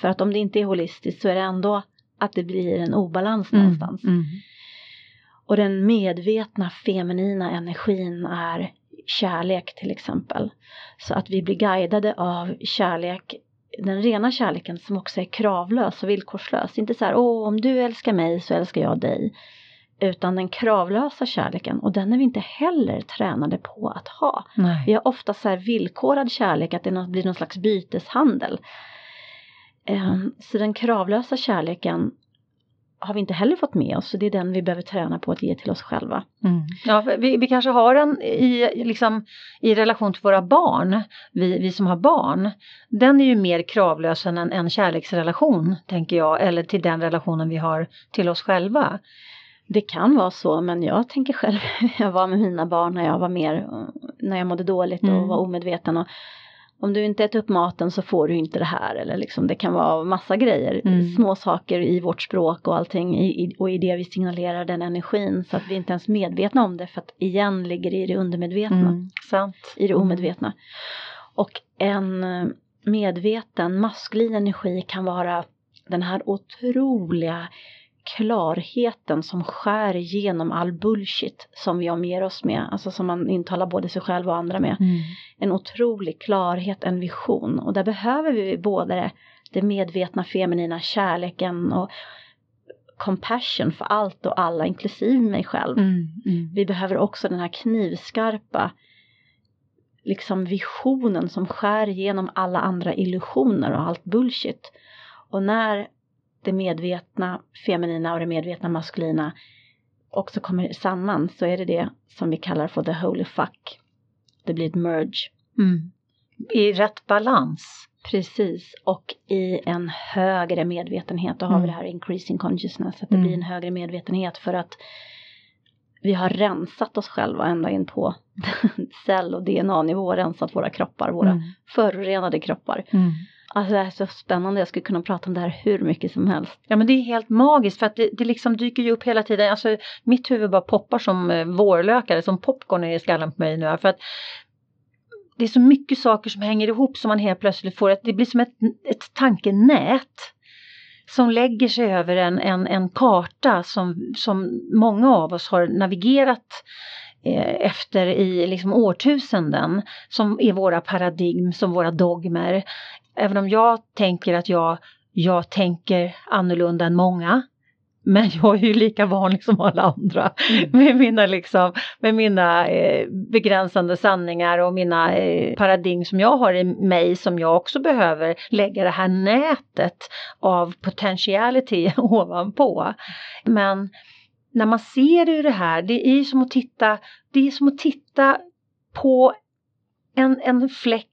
För att om det inte är holistiskt så är det ändå att det blir en obalans mm. någonstans. Och den medvetna feminina energin är kärlek till exempel. Så att vi blir guidade av kärlek, den rena kärleken som också är kravlös och villkorslös. Inte så här, åh om du älskar mig så älskar jag dig. Utan den kravlösa kärleken och den är vi inte heller tränade på att ha. Nej. Vi har ofta så här villkorad kärlek, att det blir någon slags byteshandel. Ehm, så den kravlösa kärleken har vi inte heller fått med oss. Så det är den vi behöver träna på att ge till oss själva. Mm. Ja, vi, vi, kanske har den i, liksom, i relation till våra barn, vi, vi som har barn. Den är ju mer kravlös än en, en kärleksrelation, tänker jag, eller till den relationen vi har till oss själva. Det kan vara så, men jag tänker själv, [laughs] jag var med mina barn när jag var mer, när jag mådde dåligt och mm. var omedveten. Och om du inte äter upp maten så får du inte det här eller liksom det kan vara massa grejer, mm. små saker i vårt språk och allting i, och i det vi signalerar den energin så att vi inte ens är medvetna om det för att igen ligger det i det undermedvetna. Mm. Sant. I det omedvetna. Och en medveten maskulin energi kan vara den här otroliga klarheten som skär igenom all bullshit som vi omger oss med, alltså som man intalar både sig själv och andra med. Mm. En otrolig klarhet, en vision och där behöver vi både det, det medvetna feminina kärleken och compassion för allt och alla, inklusive mig själv. Mm. Mm. Vi behöver också den här knivskarpa liksom visionen som skär igenom alla andra illusioner och allt bullshit. Och när det medvetna feminina och det medvetna maskulina också kommer samman så är det det som vi kallar för the holy fuck. Det blir ett merge. Mm. I rätt balans. Precis, och i en högre medvetenhet. Då har mm. vi det här increasing consciousness, att det mm. blir en högre medvetenhet för att vi har rensat oss själva ända in på [laughs] cell och DNA-nivå, rensat våra kroppar, våra mm. förorenade kroppar. Alltså det här är så spännande, jag skulle kunna prata om det här hur mycket som helst. Ja men det är helt magiskt för att det, det liksom dyker ju upp hela tiden. Alltså mitt huvud bara poppar som eh, vårlökar, som popcorn i skallen på mig nu. För att det är så mycket saker som hänger ihop som man helt plötsligt får, det blir som ett, ett tankenät som lägger sig över en, en, en karta som, som många av oss har navigerat eh, efter i liksom årtusenden som är våra paradigm, som våra dogmer. Även om jag tänker att jag, jag tänker annorlunda än många men [laughs] jag är ju lika vanlig som alla andra mm. med mina, liksom, med mina eh, begränsande sanningar och mina eh, paradigm som jag har i mig som jag också behöver lägga det här nätet av potentiality [laughs] ovanpå. Men när man ser ur det här, det är som att titta, det är som att titta på en, en fläck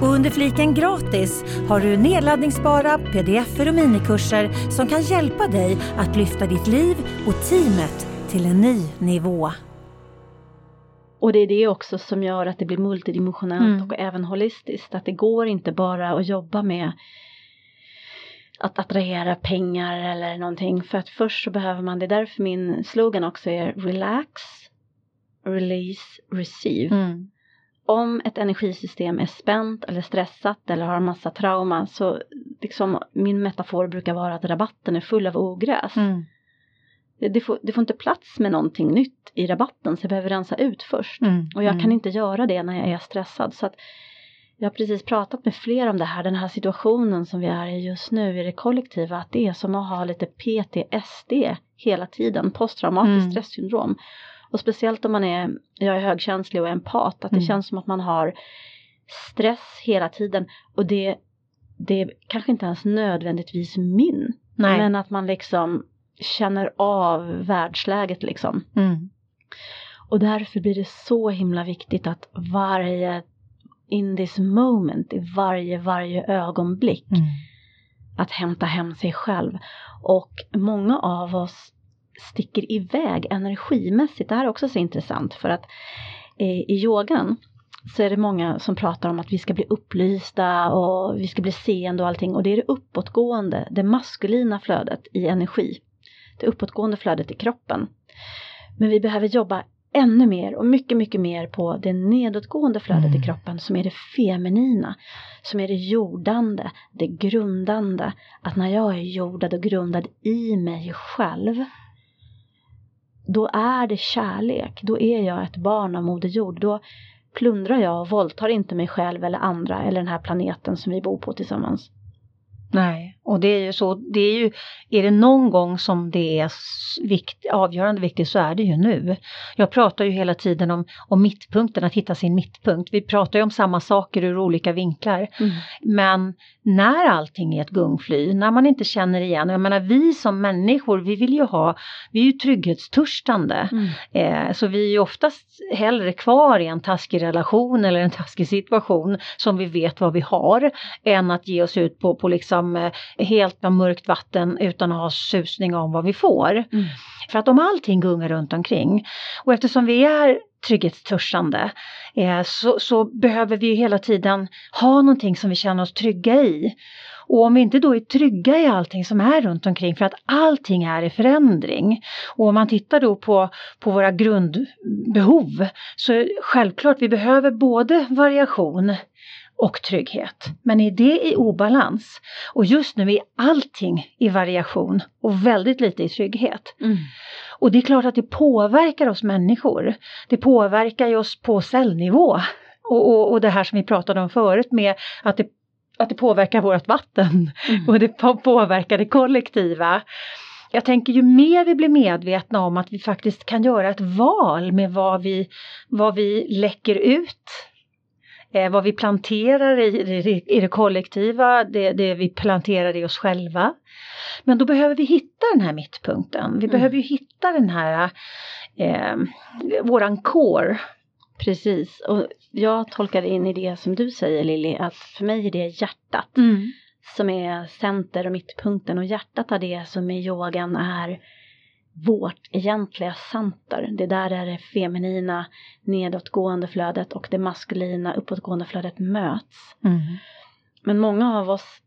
Och under fliken gratis har du nedladdningsbara pdf och minikurser som kan hjälpa dig att lyfta ditt liv och teamet till en ny nivå. Och det är det också som gör att det blir multidimensionellt mm. och även holistiskt. Att det går inte bara att jobba med att attrahera pengar eller någonting. För att först så behöver man, det är därför min slogan också är relax, release, receive. Mm om ett energisystem är spänt eller stressat eller har massa trauma så liksom min metafor brukar vara att rabatten är full av ogräs. Mm. Det, det, får, det, får, inte plats med någonting nytt i rabatten så jag behöver rensa ut först. Mm. Och jag kan mm. inte göra det när jag är stressad. Så att jag har precis pratat med fler om det här, den här situationen som vi är i just nu i det kollektiva, att det är som att ha lite PTSD hela tiden, posttraumatiskt mm. stresssyndrom. Och speciellt om man är, jag är högkänslig och empat, att det mm. känns som att man har stress hela tiden och det, det är kanske inte ens nödvändigtvis min. Nej. Men att man liksom känner av världsläget liksom. Mm. Och därför blir det så himla viktigt att varje in this moment, i varje, varje ögonblick mm. att hämta hem sig själv. Och många av oss sticker iväg energimässigt. Det här är också så intressant för att eh, i yogan så är det många som pratar om att vi ska bli upplysta och vi ska bli seende och allting och det är det uppåtgående, det maskulina flödet i energi. Det uppåtgående flödet i kroppen. Men vi behöver jobba ännu mer och mycket, mycket mer på det nedåtgående flödet mm. i kroppen som är det feminina, som är det jordande, det grundande. Att när jag är jordad och grundad i mig själv då är det kärlek. Då är jag ett barn av Moder Jord. Då plundrar jag och våldtar inte mig själv eller andra eller den här planeten som vi bor på tillsammans. Nej, och det är ju så, det är ju, är det någon gång som det är vikt, avgörande viktigt så är det ju nu. Jag pratar ju hela tiden om, om mittpunkten, att hitta sin mittpunkt. Vi pratar ju om samma saker ur olika vinklar. Mm. Men när allting är ett gungfly, när man inte känner igen, jag menar vi som människor, vi vill ju ha, vi är ju trygghetstörstande. Mm. Eh, så vi är ju oftast hellre kvar i en taskig relation eller en taskig situation som vi vet vad vi har, än att ge oss ut på, på liksom eh, helt av mörkt vatten utan att ha susning om vad vi får. Mm. För att om allting gungar runt omkring och eftersom vi är trygghetstörstande eh, så, så, behöver vi hela tiden ha någonting som vi känner oss trygga i. Och om vi inte då är trygga i allting som är runt omkring för att allting är i förändring. Och om man tittar då på, på våra grundbehov så självklart vi behöver både variation och trygghet. Men är det i obalans och just nu är allting i variation och väldigt lite i trygghet. Mm. Och det är klart att det påverkar oss människor. Det påverkar ju oss på cellnivå. Och, och, och det här som vi pratade om förut med att det, att det påverkar vårt vatten mm. och det påverkar det kollektiva. Jag tänker ju mer vi blir medvetna om att vi faktiskt kan göra ett val med vad vi, vad vi läcker ut eh, vad vi planterar i, i, i det kollektiva, det, det, vi planterar i oss själva. Men då behöver vi hitta den här mittpunkten. Vi mm. behöver ju hitta den här, eh, våran core. Precis, och jag tolkar in i det som du säger Lilly, att för mig är det hjärtat mm. som är center och mittpunkten och hjärtat är det som i yogan är vårt egentliga center. Det där är det feminina nedåtgående flödet och det maskulina uppåtgående flödet möts. Mm. Men många av oss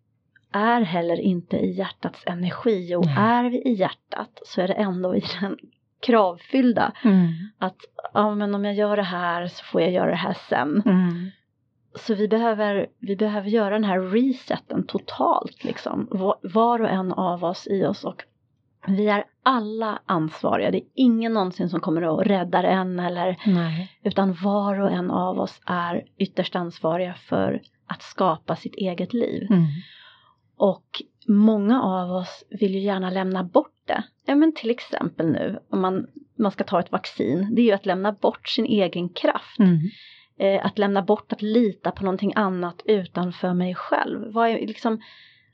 är heller inte i hjärtats energi och mm. är vi i hjärtat så är det ändå i den kravfyllda. Mm. Att ja, men om jag gör det här så får jag göra det här sen. Mm. Så vi behöver, vi behöver göra den här reseten totalt liksom. Var och en av oss i oss och vi är alla ansvariga. Det är ingen någonsin som kommer att rädda en eller Nej. utan var och en av oss är ytterst ansvariga för att skapa sitt eget liv. Mm. Och många av oss vill ju gärna lämna bort det. Ja men till exempel nu om man, man ska ta ett vaccin, det är ju att lämna bort sin egen kraft. Mm. Eh, att lämna bort att lita på någonting annat utanför mig själv. Vad är, liksom,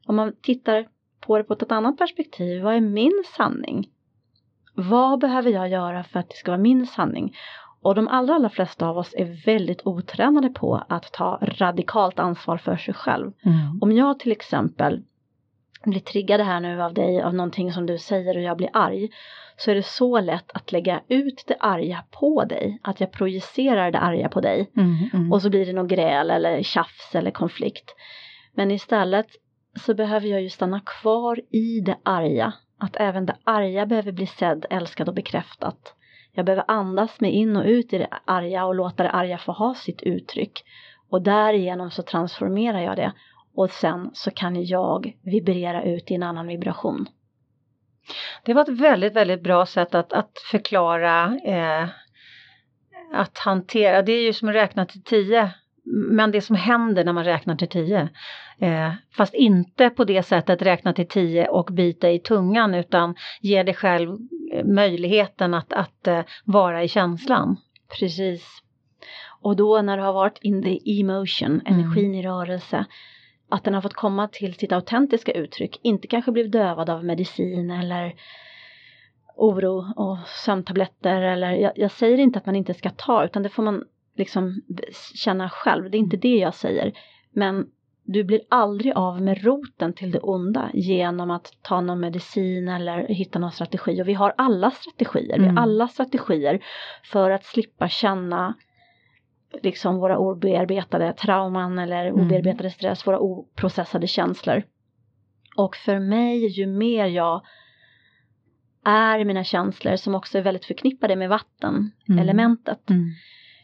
om man tittar på det på ett annat perspektiv, vad är min sanning? Vad behöver jag göra för att det ska vara min sanning? Och de allra, allra flesta av oss är väldigt otränade på att ta radikalt ansvar för sig själv. Mm. Om jag till exempel blir triggad här nu av dig, av någonting som du säger och jag blir arg, så är det så lätt att lägga ut det arga på dig, att jag projicerar det arga på dig. Mm, mm. Och så blir det något gräl eller tjafs eller konflikt. Men istället så behöver jag ju stanna kvar i det arga. Att även det arga behöver bli sedd, älskad och bekräftat. Jag behöver andas mig in och ut i det arga och låta det arga få ha sitt uttryck. Och därigenom så transformerar jag det och sen så kan jag vibrera ut i en annan vibration. Det var ett väldigt, väldigt bra sätt att, att förklara eh, att hantera, det är ju som att räkna till tio men det som händer när man räknar till tio. Eh, fast inte på det sättet räkna till tio och bita i tungan utan ge dig själv eh, möjligheten att, att eh, vara i känslan. Precis. Och då när du har varit in the emotion, mm. energin mm. i rörelse, att den har fått komma till sitt autentiska uttryck, inte kanske blivit dövad av medicin eller oro och sömntabletter eller jag, jag säger inte att man inte ska ta utan det får man liksom känna själv, det är inte det jag säger. Men du blir aldrig av med roten till det onda genom att ta någon medicin eller hitta någon strategi. Och vi har alla strategier, mm. vi har mm. alla strategier för att slippa känna liksom våra obearbetade trauman eller mm. obearbetade stress, våra oprocessade känslor. Och för mig, ju mer jag är i mina känslor som också är väldigt förknippade med vatten, mm. elementet, mm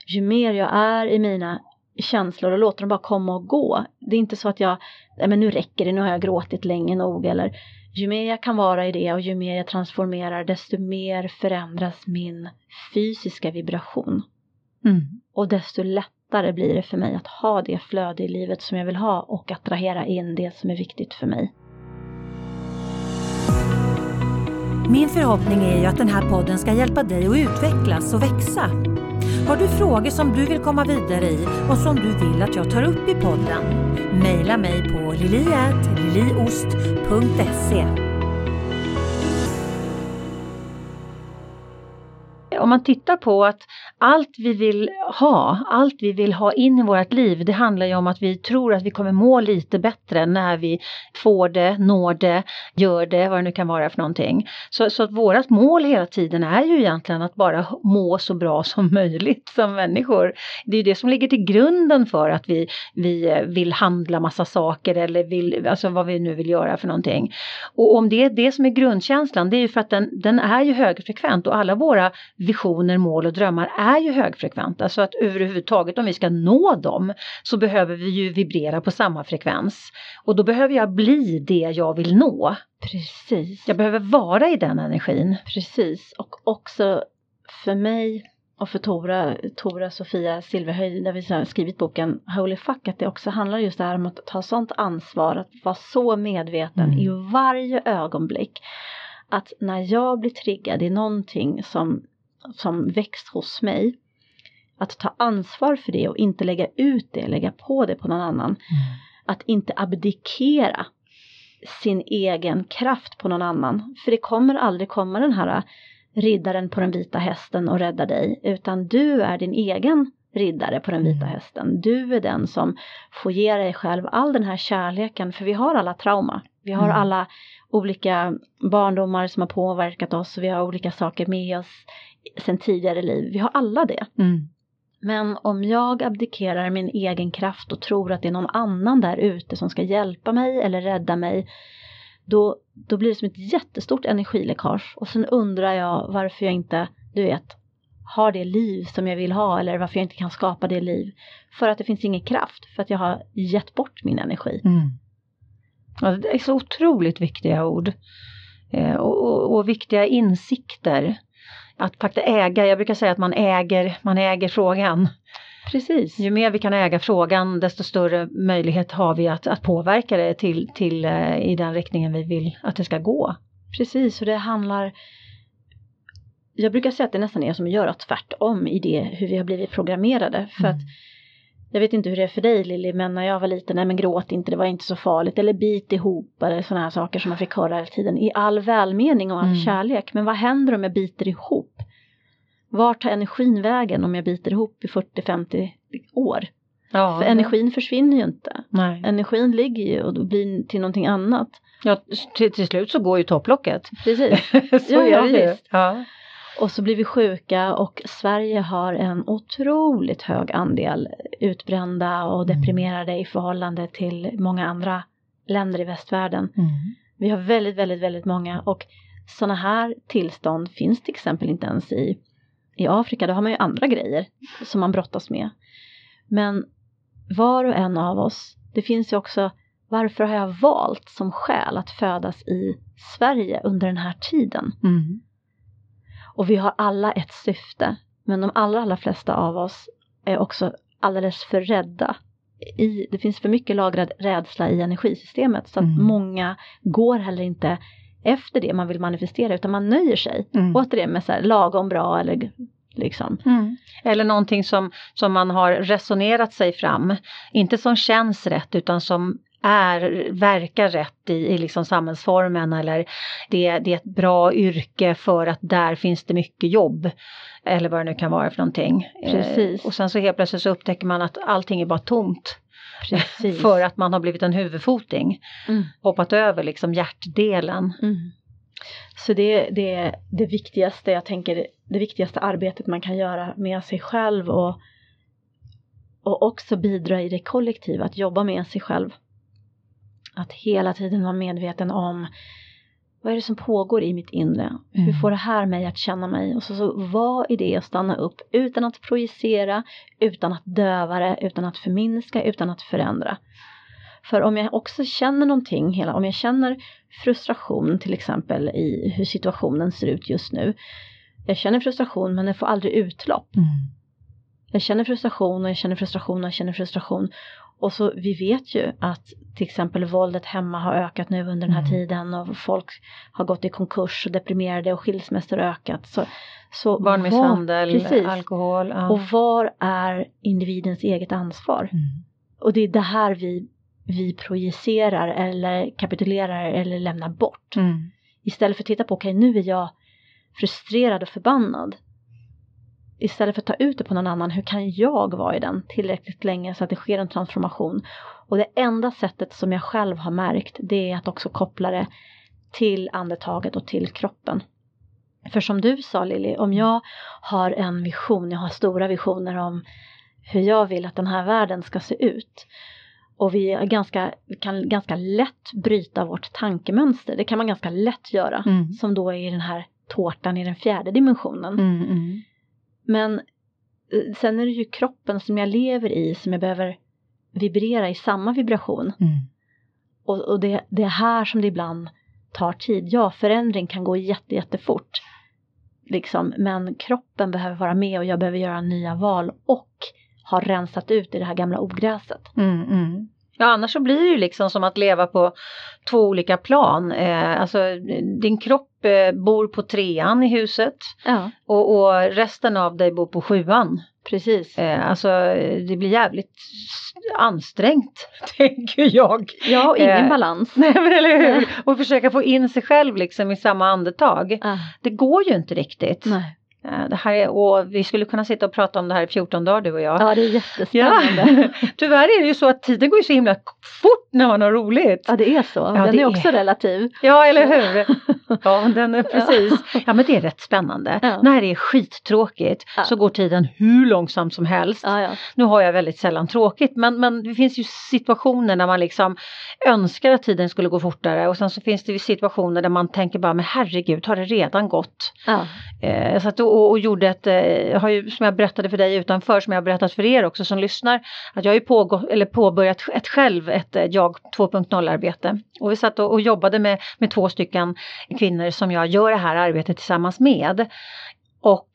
ju mer jag är i mina känslor och låter dem bara komma och gå. Det är inte så att jag, men nu räcker det, nu har jag gråtit länge nog eller ju mer jag kan vara i det och ju mer jag transformerar desto mer förändras min fysiska vibration. Mm. Och desto lättare blir det för mig att ha det flöde i livet som jag vill ha och attrahera in det som är viktigt för mig. Min förhoppning är ju att den här podden ska hjälpa dig att utvecklas och växa har du frågor som du vill komma vidare i och som du vill att jag tar upp i podden? Mejla mig på liliatliliost.se om man tittar på att allt vi vill ha, allt vi vill ha in i vårt liv, det handlar ju om att vi tror att vi kommer må lite bättre när vi får det, når det, gör det, vad det nu kan vara för någonting. Så, så att vårt mål hela tiden är ju egentligen att bara må så bra som möjligt som människor. Det är ju det som ligger till grunden för att vi, vi vill handla massa saker eller vill, alltså vad vi nu vill göra för någonting. Och om det är det som är grundkänslan, det är ju för att den, den är ju högfrekvent och alla våra visioner, mål och drömmar är ju högfrekventa så att överhuvudtaget om vi ska nå dem så behöver vi ju vibrera på samma frekvens. Och då behöver jag bli det jag vill nå. Precis. Jag behöver vara i den energin. Precis och också för mig och för Tora, Tora Sofia Silverhöjd, där vi har skrivit boken Holy Fuck, att det också handlar just det här om att ta sånt ansvar, att vara så medveten mm. i varje ögonblick. Att när jag blir triggad i någonting som som väcks hos mig. Att ta ansvar för det och inte lägga ut det, lägga på det på någon annan. Mm. Att inte abdikera sin egen kraft på någon annan. För det kommer aldrig komma den här riddaren på den vita hästen och rädda dig, utan du är din egen riddare på den vita Mm. hästen. Du är den som får ge dig själv all den här kärleken, för vi har alla trauma. Vi har Mm. alla olika barndomar som har påverkat oss och vi har olika saker med oss sen tidigare liv. Vi har alla det. Mm. Men om jag abdikerar min egen kraft och tror att det är någon annan där ute som ska hjälpa mig eller rädda mig, då, då blir det som ett jättestort energiläckage. Och sen undrar jag varför jag inte, du vet, har det liv som jag vill ha eller varför jag inte kan skapa det liv. För att det finns ingen kraft, för att jag har gett bort min energi. Mm. Ja, det är så otroligt viktiga ord. Eh, och, och, och viktiga insikter. Att faktiskt äga, jag brukar säga att man äger, man äger frågan. Precis. Ju mer vi kan äga frågan desto större möjlighet har vi att, att påverka det till, till eh, i den riktningen vi vill att det ska gå. Precis, och det handlar jag brukar säga att det nästan är som att göra tvärtom i det hur vi har blivit programmerade. För Mm. att jag vet inte hur det är för dig Lilly, men när jag var liten, nej men gråt inte, det var inte så farligt. Eller bit ihop, eller sådana här saker som man fick höra hela tiden. I all välmening och all Mm. kärlek. Men vad händer om jag biter ihop? Vart tar energin vägen om jag biter ihop i 40-50 år? Ja, För energin försvinner ju inte. Nej. Energin ligger ju och då blir till någonting annat. Ja, till, till slut så går ju topplocket. Precis. [laughs] så Ja, är det ju. Ja. Och så blir vi sjuka och Sverige har en otroligt hög andel utbrända och Mm. deprimerade i förhållande till många andra länder i västvärlden. Mm. Vi har väldigt, väldigt, väldigt många och sådana här tillstånd finns till exempel inte ens i, i Afrika. Då har man ju andra grejer som man brottas med. Men var och en av oss, det finns ju också varför har jag valt som skäl att födas i Sverige under den här tiden? Mm. Och vi har alla ett syfte. Men de allra, allra flesta av oss är också alldeles för rädda. I, det finns för mycket lagrad rädsla i energisystemet så att Mm. många går heller inte efter det man vill manifestera utan man nöjer sig. Mm. Återigen med så här lagom bra eller liksom. Mm. Eller någonting som, som man har resonerat sig fram. Inte som känns rätt utan som är, verkar rätt i, i liksom samhällsformen eller det, det är ett bra yrke för att där finns det mycket jobb. Eller vad det nu kan vara för någonting. Precis. Eh, och sen så helt plötsligt så upptäcker man att allting är bara tomt. Precis. För att man har blivit en huvudfoting. Mm. Hoppat över liksom hjärtdelen. Mm. Så det, det är det viktigaste, jag tänker, det viktigaste arbetet man kan göra med sig själv och, och också bidra i det kollektiva, att jobba med sig själv. Att hela tiden vara medveten om vad är det som pågår i mitt inre? Hur Mm. får det här mig att känna mig? Och så, så vad är det att stanna upp utan att projicera, utan att döva det, utan att förminska, utan att förändra. För om jag också känner någonting, hela, om jag känner frustration till exempel i hur situationen ser ut just nu. Jag känner frustration men den får aldrig utlopp. Mm. Jag känner frustration och jag känner frustration och jag känner frustration. Och så vi vet ju att till exempel våldet hemma har ökat nu under den här Mm. tiden och folk har gått i konkurs och deprimerade och skilsmässor har ökat. Så, så Barnmisshandel, var, precis. alkohol. Ja. Och var är individens eget ansvar? Mm. Och det är det här vi, vi projicerar eller kapitulerar eller lämnar bort. Mm. Istället för att titta på, okej nu är jag frustrerad och förbannad. Istället för att ta ut det på någon annan, hur kan jag vara i den tillräckligt länge så att det sker en transformation? Och det enda sättet som jag själv har märkt, det är att också koppla det till andetaget och till kroppen. För som du sa Lilly, om jag har en vision, jag har stora visioner om hur jag vill att den här världen ska se ut. Och vi, ganska, kan ganska lätt bryta vårt tankemönster, det kan man ganska lätt göra. Mm. Som då är i den här tårtan i den fjärde dimensionen. Mm. Mm. Men eh, sen är det ju kroppen som jag lever i som jag behöver vibrera i samma vibration. Mm. Och, och det, det är här som det ibland tar tid. Ja, förändring kan gå jätte, jättefort. Liksom, men kroppen behöver vara med och jag behöver göra nya val och ha rensat ut i det här gamla ogräset. Mm. Mm. Ja, annars så blir det ju liksom som att leva på två olika plan. Eh, alltså din kropp eh, bor på trean i huset Ja, och, och resten av dig bor på sjuan. precis. Eh, alltså det blir jävligt ansträngt, [laughs] tänker jag. Ja, och ingen Eh, balans. [laughs] Nej men eller hur? Och försöka få in sig själv liksom i samma andetag. Ah, Det går ju inte riktigt. nej. Eh, Det här är, och vi skulle kunna sitta och prata om det här i 14 dagar du och jag. Ja, det är Ja. jättespännande. [laughs] Tyvärr är det ju så att tiden går ju så himla fort när man har roligt. Ja, det är så. Den det är också är- relativ. Ja, eller hur? Ja, den är precis. Ja, men det är rätt spännande. Ja. När det är skittråkigt Ja. så går tiden hur långsamt som helst. Ja, ja. Nu har jag väldigt sällan tråkigt men, men det finns ju situationer när man liksom önskar att tiden skulle gå fortare och sen så finns det ju situationer där man tänker bara men herregud har det redan gått? ja. Eh, jag satt och, och gjorde ett, eh, jag har ju, som jag berättade för dig utanför, som jag har berättat för er också som lyssnar, att jag har ju pågå, eller påbörjat ett själv, ett eh, jag 2.0 arbete. Och vi satt och, och jobbade med, med två stycken kvinnor som jag gör det här arbetet tillsammans med. Och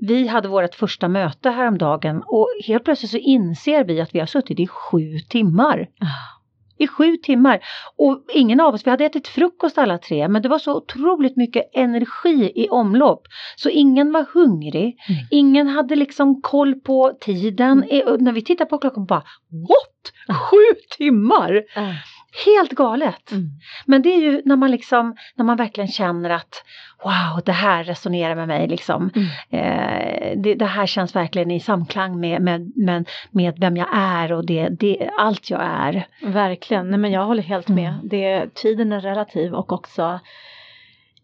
vi hade vårt första möte häromdagen och helt plötsligt så inser vi att vi har suttit i sju timmar. Ah. I sju timmar. Och ingen av oss, vi hade ätit frukost alla tre, men det var så otroligt mycket energi i omlopp. Så ingen var hungrig, Mm. ingen hade liksom koll på tiden. Eh, och När vi tittar på klockan bara, what? Sju timmar! Ja. Helt galet! Mm. Men det är ju när man liksom, när man verkligen känner att wow, det här resonerar med mig liksom. Mm. Eh, det, det här känns verkligen i samklang med, med, med, med vem jag är och det, det, allt jag är. Verkligen, nej men jag håller helt med. Mm. Det, tiden är relativ och också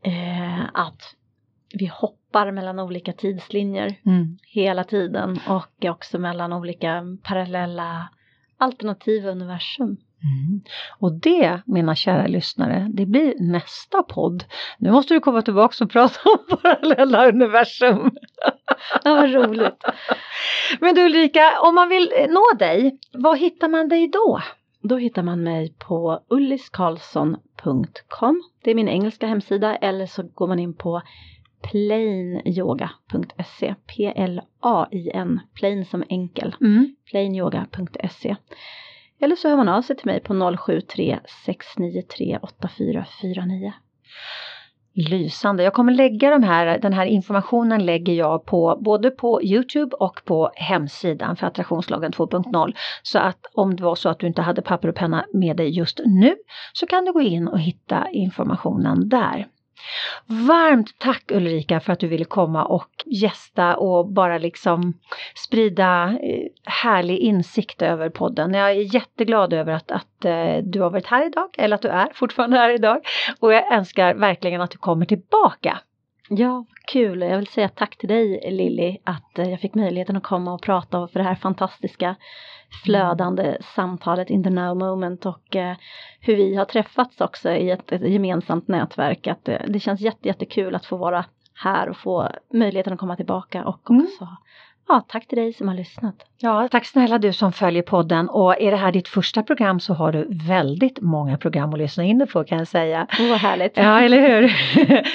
eh, att vi hoppar mellan olika tidslinjer hela tiden och också mellan olika parallella alternativa universum. Mm. Och det, mina kära lyssnare, det blir nästa podd. Nu måste du komma tillbaka och prata om [laughs] parallella universum. Ja, vad roligt. Men du Ulrika, om man vill nå dig, var hittar man dig då? Då hittar man mig på ulliskarlsson.com. Det är min engelska hemsida eller så går man in på plainyoga.se. P-L-A-I-N, plain som enkel. Mm. plainyoga.se. Eller så hör man av sig till mig på 073 693 8449. Lysande. Jag kommer lägga de här, den här informationen lägger jag på både på Youtube och på hemsidan för attraktionslagen 2.0. Så att om det var så att du inte hade papper och penna med dig just nu så kan du gå in och hitta informationen där. Varmt tack Ulrika för att du ville komma och gästa och bara liksom sprida eh, härlig insikt över podden. Jag är jätteglad över att, att eh, du har varit här idag, eller att du är fortfarande här idag. Och jag önskar verkligen att du kommer tillbaka. Ja, kul. Jag vill säga tack till dig Lilly att eh, jag fick möjligheten att komma och prata för det här fantastiska flödande samtalet in the now moment och eh, hur vi har träffats också i ett, ett gemensamt nätverk. Att eh, det känns jätte, jättekul att få vara här och få möjligheten att komma tillbaka och Mm. Ja, tack till dig som har lyssnat. Ja, tack snälla du som följer podden och är det här ditt första program så har du väldigt många program att lyssna in på kan jag säga. Åh, vad härligt. Ja, eller hur?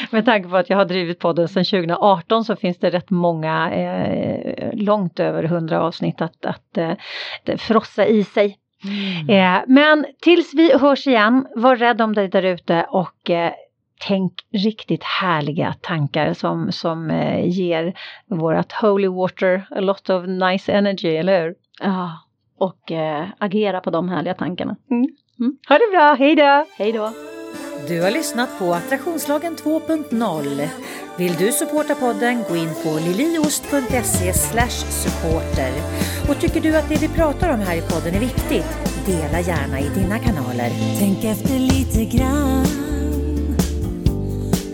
[laughs] Med tanke på att jag har drivit podden sedan 2018 så finns det rätt många, eh, långt över 100 avsnitt att, att eh, frossa i sig. Mm. Eh, men tills vi hörs igen, var rädd om dig där ute och eh, tänk riktigt härliga tankar som, som eh, ger vårat holy water a lot of nice energy, eller hur? Ja, och eh, agera på de härliga tankarna. Ha det bra, hej då! Hej då! Du har lyssnat på Attraktionslagen 2.0. Vill du supporta podden, gå in på liliost.se supporter. Och tycker du att det vi pratar om här i podden är viktigt, dela gärna i dina kanaler. Tänk efter lite grann